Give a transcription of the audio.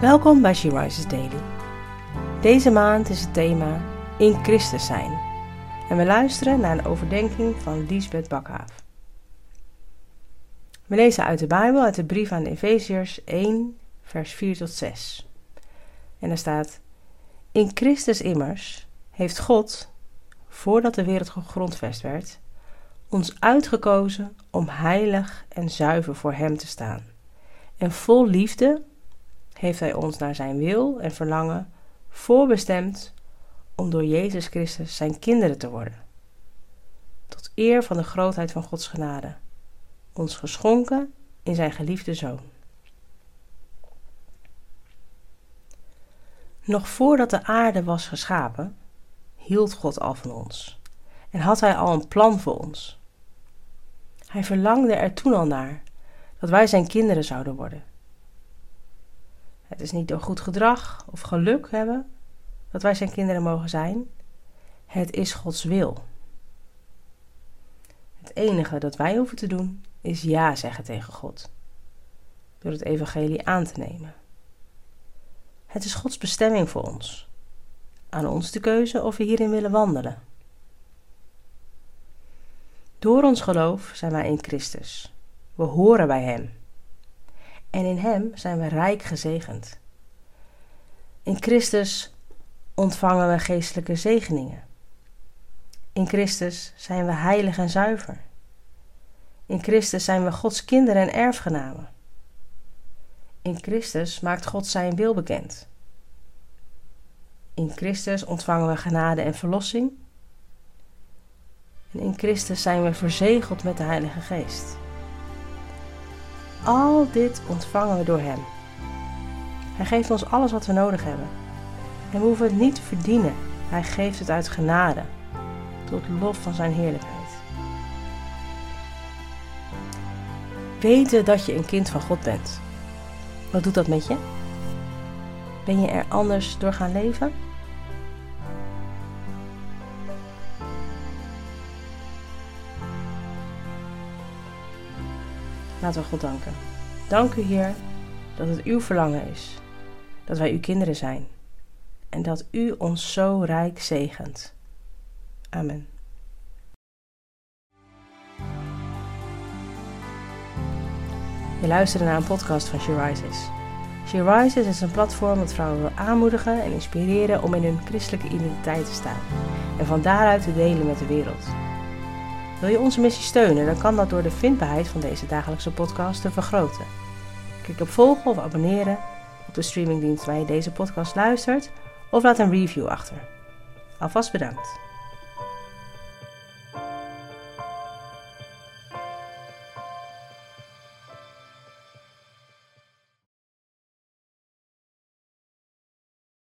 Welkom bij She Rises Daily. Deze maand is het thema In Christus zijn. En we luisteren naar een overdenking van Liesbeth Bakhaaf. We lezen uit de Bijbel, uit de brief aan de Efeziërs 1, vers 4 tot 6. En er staat: In Christus immers heeft God, voordat de wereld gegrondvest werd, ons uitgekozen om heilig en zuiver voor Hem te staan. En vol liefde heeft Hij ons naar Zijn wil en verlangen voorbestemd om door Jezus Christus Zijn kinderen te worden. Tot eer van de grootheid van Gods genade, ons geschonken in Zijn geliefde Zoon. Nog voordat de aarde was geschapen, hield God al van ons en had Hij al een plan voor ons. Hij verlangde er toen al naar dat wij Zijn kinderen zouden worden. Het is niet door goed gedrag of geluk hebben dat wij Zijn kinderen mogen zijn. Het is Gods wil. Het enige dat wij hoeven te doen is ja zeggen tegen God, door het Evangelie aan te nemen. Het is Gods bestemming voor ons. Aan ons de keuze of we hierin willen wandelen. Door ons geloof zijn wij in Christus. We horen bij Hem. En in Hem zijn we rijk gezegend. In Christus ontvangen we geestelijke zegeningen. In Christus zijn we heilig en zuiver. In Christus zijn we Gods kinderen en erfgenamen. In Christus maakt God zijn wil bekend. In Christus ontvangen we genade en verlossing. En in Christus zijn we verzegeld met de Heilige Geest. Al dit ontvangen we door Hem. Hij geeft ons alles wat we nodig hebben. En we hoeven het niet te verdienen. Hij geeft het uit genade, tot lof van Zijn heerlijkheid. Weten dat je een kind van God bent. Wat doet dat met je? Ben je er anders door gaan leven? Laten we God danken. Dank u, Heer, dat het uw verlangen is dat wij uw kinderen zijn en dat u ons zo rijk zegent. Amen. Je luisterde naar een podcast van She Rises. She Rises is een platform dat vrouwen wil aanmoedigen en inspireren om in hun christelijke identiteit te staan en van daaruit te delen met de wereld. Wil je onze missie steunen, dan kan dat door de vindbaarheid van deze dagelijkse podcast te vergroten. Klik op volgen of abonneren op de streamingdienst waar je deze podcast luistert of laat een review achter. Alvast bedankt.